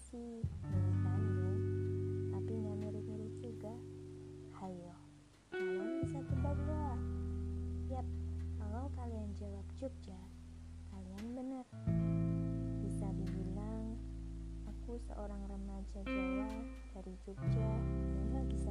sih mirip kamu tapi nggak mirip-mirip juga. Hayo kalian bisa tebak gak yap kalau kalian jawab Jogja kalian benar. Bisa dibilang aku seorang remaja Jawa dari Jogja. Yang bisa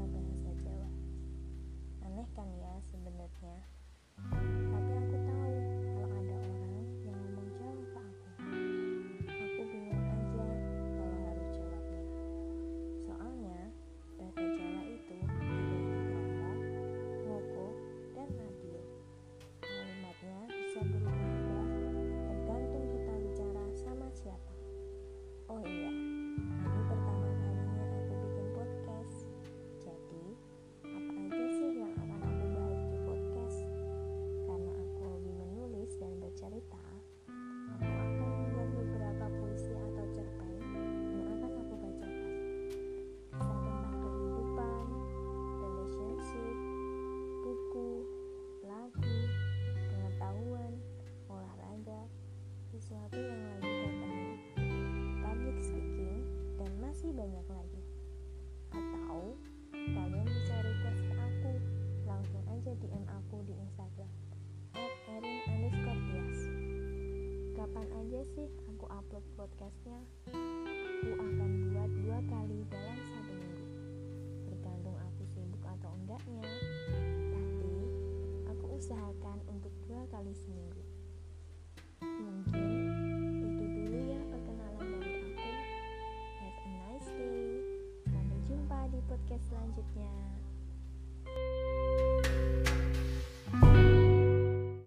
yang lagi happening, public speaking, dan masih banyak lagi. Atau kalian bisa request ke aku, langsung aja DM aku di Instagram @erin underscore tias. Kapan aja sih aku upload podcastnya? podcast selanjutnya.